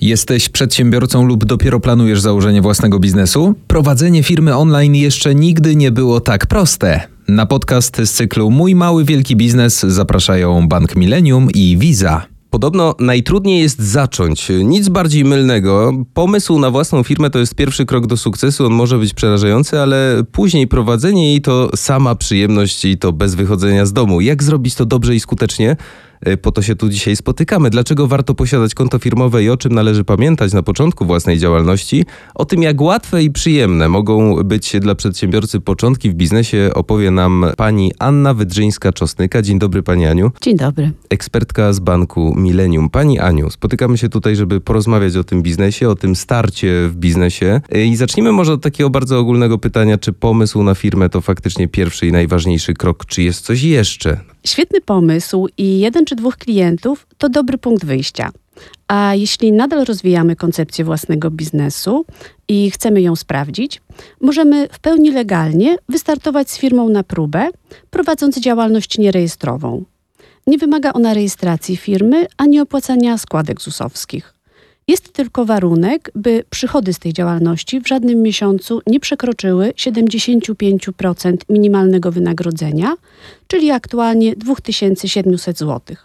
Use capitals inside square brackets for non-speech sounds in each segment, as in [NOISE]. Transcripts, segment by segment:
Jesteś przedsiębiorcą lub dopiero planujesz założenie własnego biznesu? Prowadzenie firmy online jeszcze nigdy nie było tak proste. Na podcast z cyklu Mój Mały Wielki Biznes zapraszają Bank Millennium i Visa. Podobno najtrudniej jest zacząć. Nic bardziej mylnego. Pomysł na własną firmę to jest pierwszy krok do sukcesu. On może być przerażający, ale później prowadzenie jej to sama przyjemność i to bez wychodzenia z domu. Jak zrobić to dobrze i skutecznie? E, po to się tu dzisiaj spotykamy. Dlaczego warto posiadać konto firmowe i o czym należy pamiętać na początku własnej działalności? O tym, jak łatwe i przyjemne mogą być dla przedsiębiorcy początki w biznesie, opowie nam pani Anna Wydrzyńska-Czosnyka. Dzień dobry, pani Aniu. Dzień dobry. Ekspertka z banku Millennium. Pani Aniu, spotykamy się tutaj, żeby porozmawiać o tym biznesie, o tym starcie w biznesie. E, I zacznijmy może od takiego bardzo ogólnego pytania, czy pomysł na firmę to faktycznie pierwszy i najważniejszy krok, czy jest coś jeszcze? Świetny pomysł i jeden czy dwóch klientów to dobry punkt wyjścia. A jeśli nadal rozwijamy koncepcję własnego biznesu i chcemy ją sprawdzić, możemy w pełni legalnie wystartować z firmą na próbę, prowadząc działalność nierejestrową. Nie wymaga ona rejestracji firmy ani opłacania składek ZUS-owskich. Jest tylko warunek, by przychody z tej działalności w żadnym miesiącu nie przekroczyły 75% minimalnego wynagrodzenia, czyli aktualnie 2700 zł.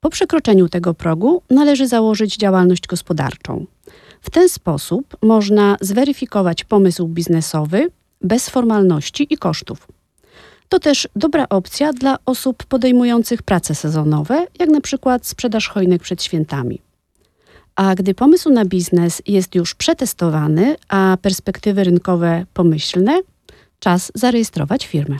Po przekroczeniu tego progu należy założyć działalność gospodarczą. W ten sposób można zweryfikować pomysł biznesowy bez formalności i kosztów. To też dobra opcja dla osób podejmujących prace sezonowe, jak na przykład sprzedaż chojnek przed świętami. A gdy pomysł na biznes jest już przetestowany, a perspektywy rynkowe pomyślne, czas zarejestrować firmę.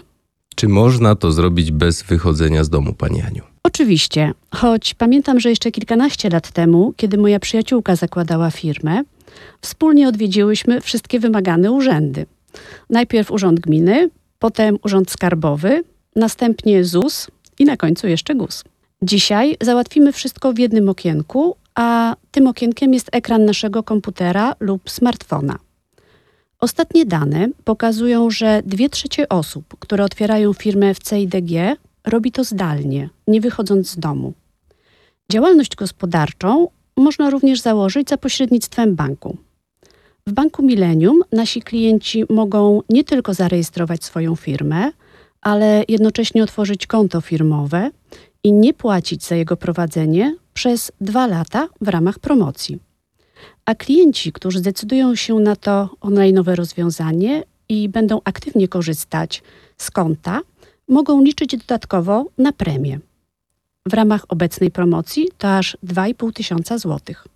Czy można to zrobić bez wychodzenia z domu, pani Aniu? Oczywiście, choć pamiętam, że jeszcze kilkanaście lat temu, kiedy moja przyjaciółka zakładała firmę, wspólnie odwiedziłyśmy wszystkie wymagane urzędy. Najpierw Urząd Gminy, potem Urząd Skarbowy, następnie ZUS i na końcu jeszcze GUS. Dzisiaj załatwimy wszystko w jednym okienku, a tym okienkiem jest ekran naszego komputera lub smartfona. Ostatnie dane pokazują, że dwie trzecie osób, które otwierają firmę w CIDG, robi to zdalnie, nie wychodząc z domu. Działalność gospodarczą można również założyć za pośrednictwem banku. W Banku Millennium nasi klienci mogą nie tylko zarejestrować swoją firmę, ale jednocześnie otworzyć konto firmowe i nie płacić za jego prowadzenie przez dwa lata w ramach promocji. A klienci, którzy zdecydują się na to online'owe rozwiązanie i będą aktywnie korzystać z konta, mogą liczyć dodatkowo na premię. W ramach obecnej promocji to aż 2,5 tysiąca złotych.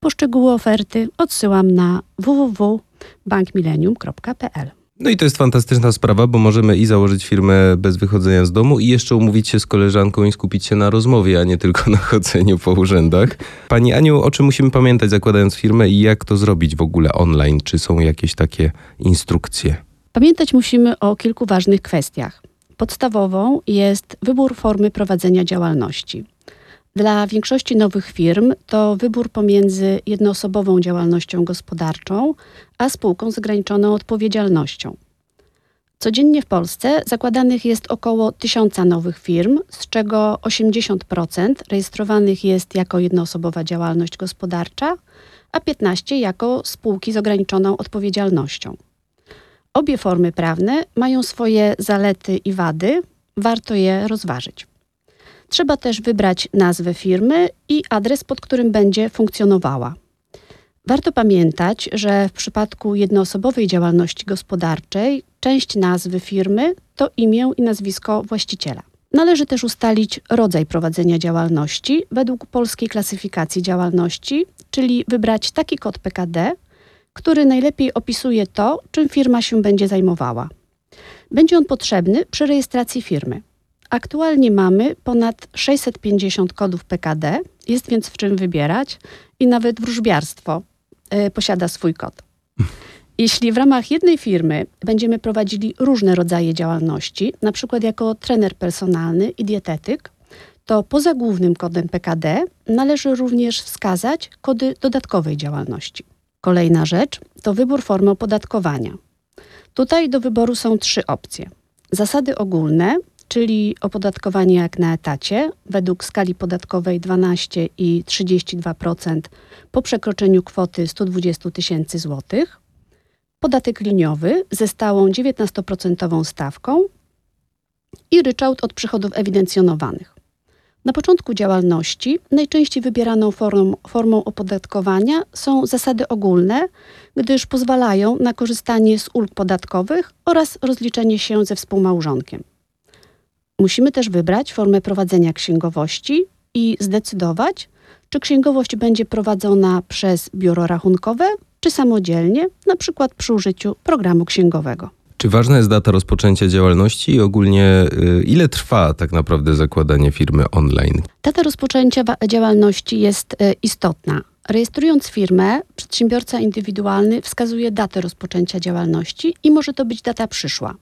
Poszczegóły oferty odsyłam na www.bankmillennium.pl. No i to jest fantastyczna sprawa, bo możemy i założyć firmę bez wychodzenia z domu i jeszcze umówić się z koleżanką i skupić się na rozmowie, a nie tylko [LAUGHS] na chodzeniu po urzędach. Pani Aniu, o czym musimy pamiętać zakładając firmę i jak to zrobić w ogóle online? Czy są jakieś takie instrukcje? Pamiętać musimy o kilku ważnych kwestiach. Podstawową jest wybór formy prowadzenia działalności. Dla większości nowych firm to wybór pomiędzy jednoosobową działalnością gospodarczą a spółką z ograniczoną odpowiedzialnością. Codziennie w Polsce zakładanych jest około tysiąca nowych firm, z czego 80% rejestrowanych jest jako jednoosobowa działalność gospodarcza, a 15% jako spółki z ograniczoną odpowiedzialnością. Obie formy prawne mają swoje zalety i wady, warto je rozważyć. Trzeba też wybrać nazwę firmy i adres, pod którym będzie funkcjonowała. Warto pamiętać, że w przypadku jednoosobowej działalności gospodarczej część nazwy firmy to imię i nazwisko właściciela. Należy też ustalić rodzaj prowadzenia działalności według polskiej klasyfikacji działalności, czyli wybrać taki kod PKD, który najlepiej opisuje to, czym firma się będzie zajmowała. Będzie on potrzebny przy rejestracji firmy. Aktualnie mamy ponad 650 kodów PKD, jest więc w czym wybierać i nawet wróżbiarstwo posiada swój kod. Jeśli w ramach jednej firmy będziemy prowadzili różne rodzaje działalności, na przykład jako trener personalny i dietetyk, to poza głównym kodem PKD należy również wskazać kody dodatkowej działalności. Kolejna rzecz to wybór formy opodatkowania. Tutaj do wyboru są trzy opcje: zasady ogólne, czyli opodatkowanie jak na etacie, według skali podatkowej 12 i 32% po przekroczeniu kwoty 120 tysięcy złotych, podatek liniowy ze stałą 19% stawką i ryczałt od przychodów ewidencjonowanych. Na początku działalności najczęściej wybieraną formą, formą opodatkowania są zasady ogólne, gdyż pozwalają na korzystanie z ulg podatkowych oraz rozliczenie się ze współmałżonkiem. Musimy też wybrać formę prowadzenia księgowości i zdecydować, czy księgowość będzie prowadzona przez biuro rachunkowe, czy samodzielnie, na przykład przy użyciu programu księgowego. Czy ważna jest data rozpoczęcia działalności i ogólnie y, ile trwa tak naprawdę zakładanie firmy online? Data rozpoczęcia działalności jest e, istotna. Rejestrując firmę, przedsiębiorca indywidualny wskazuje datę rozpoczęcia działalności i może to być data przyszła.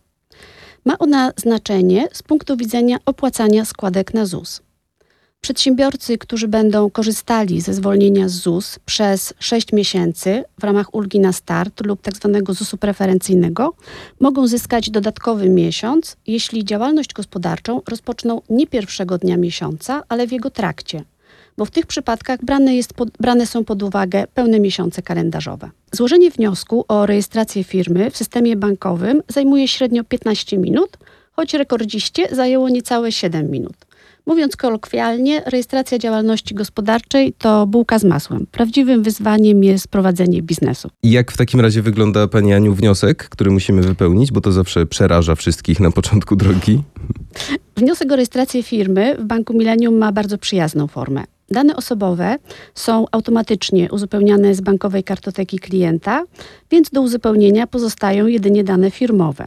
Ma ona znaczenie z punktu widzenia opłacania składek na ZUS. Przedsiębiorcy, którzy będą korzystali ze zwolnienia z ZUS przez 6 miesięcy w ramach ulgi na start lub tzw. ZUS-u preferencyjnego, mogą zyskać dodatkowy miesiąc, jeśli działalność gospodarczą rozpoczną nie pierwszego dnia miesiąca, ale w jego trakcie, bo w tych przypadkach brane, jest pod, brane są pod uwagę pełne miesiące kalendarzowe. Złożenie wniosku o rejestrację firmy w systemie bankowym zajmuje średnio 15 minut, choć rekordziście zajęło niecałe 7 minut. Mówiąc kolokwialnie, rejestracja działalności gospodarczej to bułka z masłem. Prawdziwym wyzwaniem jest prowadzenie biznesu. I jak w takim razie wygląda, Pani Aniu, wniosek, który musimy wypełnić, bo to zawsze przeraża wszystkich na początku drogi? Wniosek o rejestrację firmy w Banku Millennium ma bardzo przyjazną formę. Dane osobowe są automatycznie uzupełniane z bankowej kartoteki klienta, więc do uzupełnienia pozostają jedynie dane firmowe.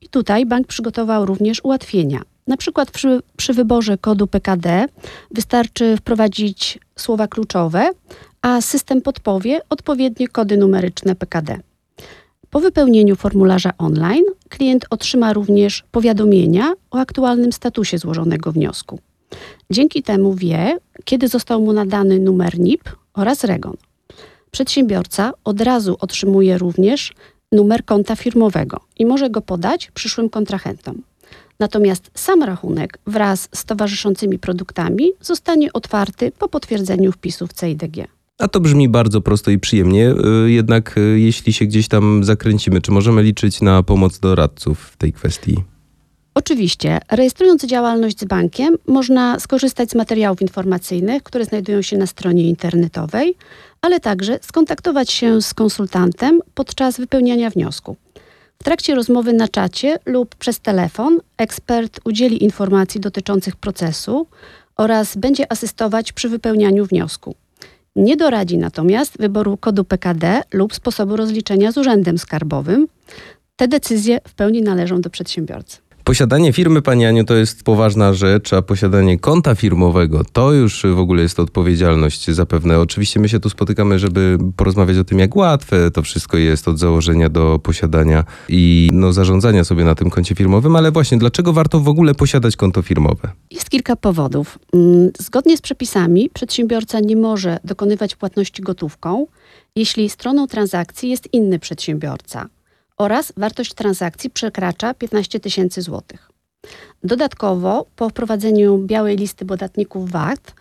I tutaj bank przygotował również ułatwienia. Na przykład przy, przy wyborze kodu PKD wystarczy wprowadzić słowa kluczowe, a system podpowie odpowiednie kody numeryczne PKD. Po wypełnieniu formularza online klient otrzyma również powiadomienia o aktualnym statusie złożonego wniosku. Dzięki temu wie, kiedy został mu nadany numer NIP oraz REGON. Przedsiębiorca od razu otrzymuje również numer konta firmowego i może go podać przyszłym kontrahentom. Natomiast sam rachunek wraz z towarzyszącymi produktami zostanie otwarty po potwierdzeniu wpisów CIDG. A to brzmi bardzo prosto i przyjemnie, y, jednak y, jeśli się gdzieś tam zakręcimy, czy możemy liczyć na pomoc doradców w tej kwestii? Oczywiście, rejestrując działalność z bankiem, można skorzystać z materiałów informacyjnych, które znajdują się na stronie internetowej, ale także skontaktować się z konsultantem podczas wypełniania wniosku. W trakcie rozmowy na czacie lub przez telefon ekspert udzieli informacji dotyczących procesu oraz będzie asystować przy wypełnianiu wniosku. Nie doradzi natomiast wyboru kodu PKD lub sposobu rozliczenia z urzędem skarbowym. Te decyzje w pełni należą do przedsiębiorcy. Posiadanie firmy, Pani Aniu, to jest poważna rzecz, a posiadanie konta firmowego to już w ogóle jest odpowiedzialność zapewne. Oczywiście my się tu spotykamy, żeby porozmawiać o tym, jak łatwe to wszystko jest od założenia do posiadania i no, zarządzania sobie na tym koncie firmowym, ale właśnie dlaczego warto w ogóle posiadać konto firmowe? Jest kilka powodów. Mm, Zgodnie z przepisami przedsiębiorca nie może dokonywać płatności gotówką, jeśli stroną transakcji jest inny przedsiębiorca oraz wartość transakcji przekracza 15 tysięcy złotych. Dodatkowo po wprowadzeniu białej listy podatników VAT,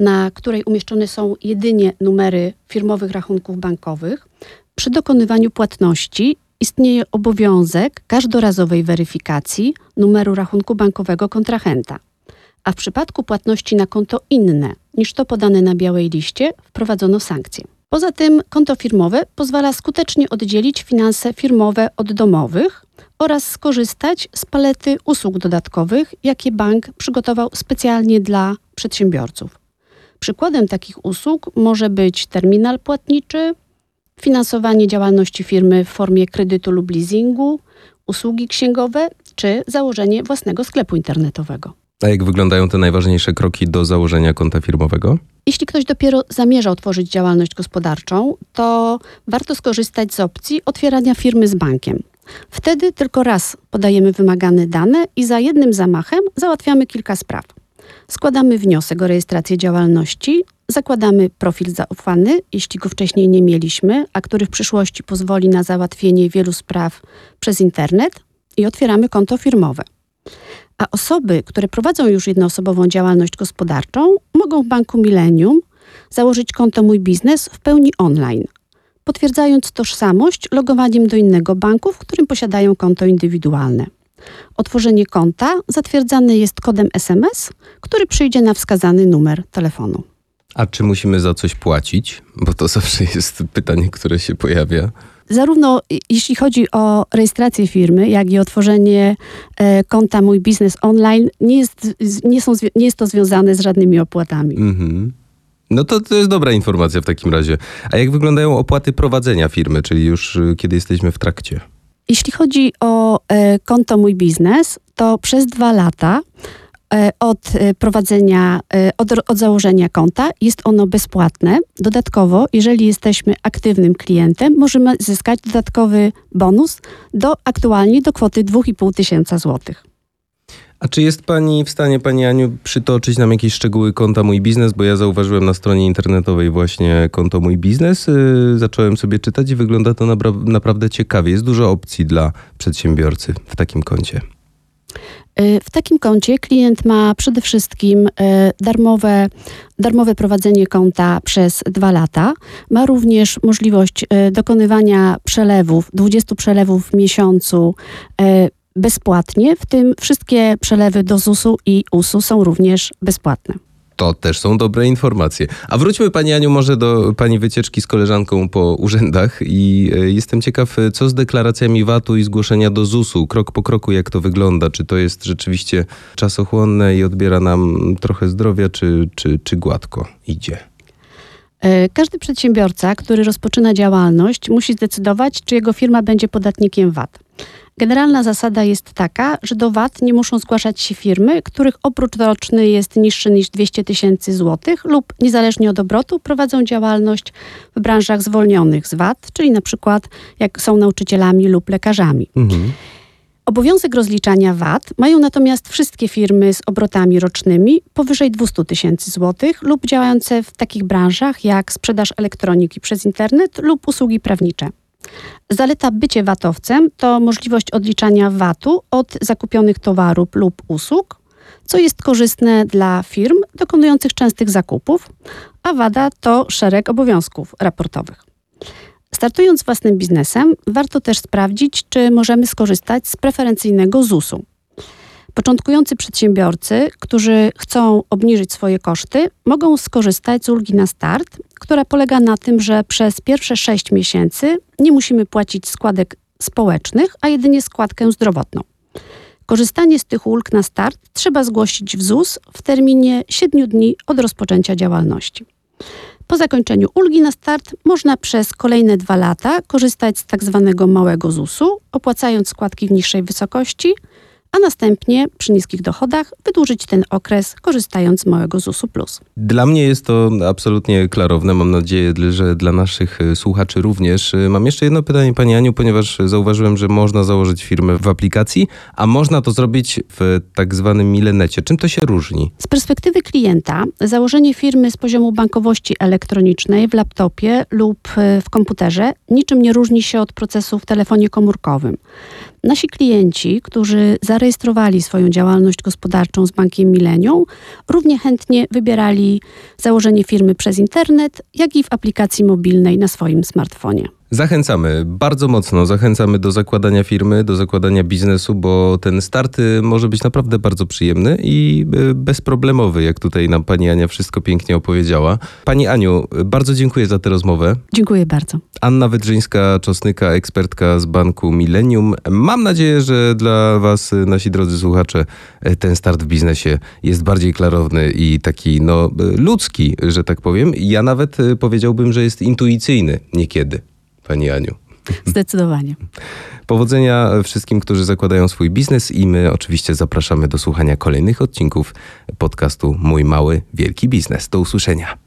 na której umieszczone są jedynie numery firmowych rachunków bankowych, przy dokonywaniu płatności istnieje obowiązek każdorazowej weryfikacji numeru rachunku bankowego kontrahenta a w przypadku płatności na konto inne niż to podane na białej liście wprowadzono sankcje. Poza tym konto firmowe pozwala skutecznie oddzielić finanse firmowe od domowych oraz skorzystać z palety usług dodatkowych, jakie bank przygotował specjalnie dla przedsiębiorców. Przykładem takich usług może być terminal płatniczy, finansowanie działalności firmy w formie kredytu lub leasingu, usługi księgowe czy założenie własnego sklepu internetowego. A jak wyglądają te najważniejsze kroki do założenia konta firmowego? Jeśli ktoś dopiero zamierza otworzyć działalność gospodarczą, to warto skorzystać z opcji otwierania firmy z bankiem. Wtedy tylko raz podajemy wymagane dane i za jednym zamachem załatwiamy kilka spraw. Składamy wniosek o rejestrację działalności, zakładamy profil zaufany, jeśli go wcześniej nie mieliśmy, a który w przyszłości pozwoli na załatwienie wielu spraw przez internet i otwieramy konto firmowe. A osoby, które prowadzą już jednoosobową działalność gospodarczą, mogą w Banku Millennium założyć konto Mój Biznes w pełni online, potwierdzając tożsamość logowaniem do innego banku, w którym posiadają konto indywidualne. Otworzenie konta zatwierdzane jest kodem SMS, który przyjdzie na wskazany numer telefonu. A czy musimy za coś płacić? Bo to zawsze jest pytanie, które się pojawia. Zarówno jeśli chodzi o rejestrację firmy, jak i otworzenie e, konta Mój Biznes Online, nie jest, nie, są, nie jest to związane z żadnymi opłatami. Mhm. No to, to jest dobra informacja w takim razie. A jak wyglądają opłaty prowadzenia firmy, czyli już y, kiedy jesteśmy w trakcie? Jeśli chodzi o e, konto Mój Biznes, to przez dwa lata od e, prowadzenia, e, od, od założenia konta jest ono bezpłatne. Dodatkowo, jeżeli jesteśmy aktywnym klientem, możemy zyskać dodatkowy bonus do aktualnie do kwoty 2,5 tysiąca złotych. A czy jest Pani w stanie, Pani Aniu, przytoczyć nam jakieś szczegóły konta Mój Biznes? Bo ja zauważyłem na stronie internetowej właśnie konto Mój Biznes. Yy, zacząłem sobie czytać i wygląda to napra- naprawdę ciekawie. Jest dużo opcji dla przedsiębiorcy w takim koncie. Y, W takim koncie klient ma przede wszystkim y, darmowe, darmowe prowadzenie konta przez dwa lata. Ma również możliwość y, dokonywania przelewów, 20 przelewów w miesiącu bezpłatnie, w tym wszystkie przelewy do ZUS-u i US-u są również bezpłatne. To też są dobre informacje. A wróćmy, Pani Aniu, może do Pani wycieczki z koleżanką po urzędach i e, jestem ciekaw, e, co z deklaracjami VAT-u i zgłoszenia do ZUS-u, krok po kroku, jak to wygląda? Czy to jest rzeczywiście czasochłonne i odbiera nam trochę zdrowia, czy, czy, czy gładko idzie? Y, Każdy przedsiębiorca, który rozpoczyna działalność, musi zdecydować, czy jego firma będzie podatnikiem VAT. Generalna zasada jest taka, że do VAT nie muszą zgłaszać się firmy, których obrót roczny jest niższy niż 200 tysięcy złotych lub niezależnie od obrotu prowadzą działalność w branżach zwolnionych z VAT, czyli na przykład jak są nauczycielami lub lekarzami. Mhm. Obowiązek rozliczania VAT mają natomiast wszystkie firmy z obrotami rocznymi powyżej 200 tysięcy złotych lub działające w takich branżach jak sprzedaż elektroniki przez internet lub usługi prawnicze. Zaleta bycie VAT-owcem to możliwość odliczania VAT-u od zakupionych towarów lub usług, co jest korzystne dla firm dokonujących częstych zakupów, a wada to szereg obowiązków raportowych. Startując własnym biznesem, warto też sprawdzić, czy możemy skorzystać z preferencyjnego ZUS-u. Początkujący przedsiębiorcy, którzy chcą obniżyć swoje koszty, mogą skorzystać z ulgi na start, która polega na tym, że przez pierwsze 6 miesięcy nie musimy płacić składek społecznych, a jedynie składkę zdrowotną. Korzystanie z tych ulg na start trzeba zgłosić w ZUS w terminie 7 dni od rozpoczęcia działalności. Po zakończeniu ulgi na start można przez kolejne dwa lata korzystać z tak zwanego małego ZUS-u, opłacając składki w niższej wysokości, a następnie przy niskich dochodach wydłużyć ten okres korzystając z małego ZUS-u. Dla mnie jest to absolutnie klarowne. Mam nadzieję, że dla naszych y, słuchaczy również. Y, Mam jeszcze jedno pytanie, Pani Aniu, ponieważ zauważyłem, że można założyć firmę w aplikacji, a można to zrobić w tak zwanym Milenecie. Czym to się różni? Z perspektywy klienta, założenie firmy z poziomu bankowości elektronicznej w laptopie lub y, w komputerze niczym nie różni się od procesu w telefonie komórkowym. Nasi klienci, którzy zarejestrowali swoją działalność gospodarczą z Bankiem Millennium, równie chętnie wybierali założenie firmy przez internet, jak i w aplikacji mobilnej na swoim smartfonie. Zachęcamy, bardzo mocno zachęcamy do zakładania firmy, do zakładania biznesu, bo ten start y, może być naprawdę bardzo przyjemny i y, bezproblemowy, jak tutaj nam pani Ania wszystko pięknie opowiedziała. Pani Aniu, bardzo dziękuję za tę rozmowę. Dziękuję bardzo. Anna Wydrzyńska-Czosnyka, ekspertka z banku Millennium. Mam nadzieję, że dla Was, y, nasi drodzy słuchacze, ten start w biznesie jest bardziej klarowny i taki no, ludzki, że tak powiem. Ja nawet powiedziałbym, że jest intuicyjny niekiedy, Pani Aniu. Zdecydowanie. Powodzenia wszystkim, którzy zakładają swój biznes i my oczywiście zapraszamy do słuchania kolejnych odcinków podcastu Mój Mały Wielki Biznes. Do usłyszenia.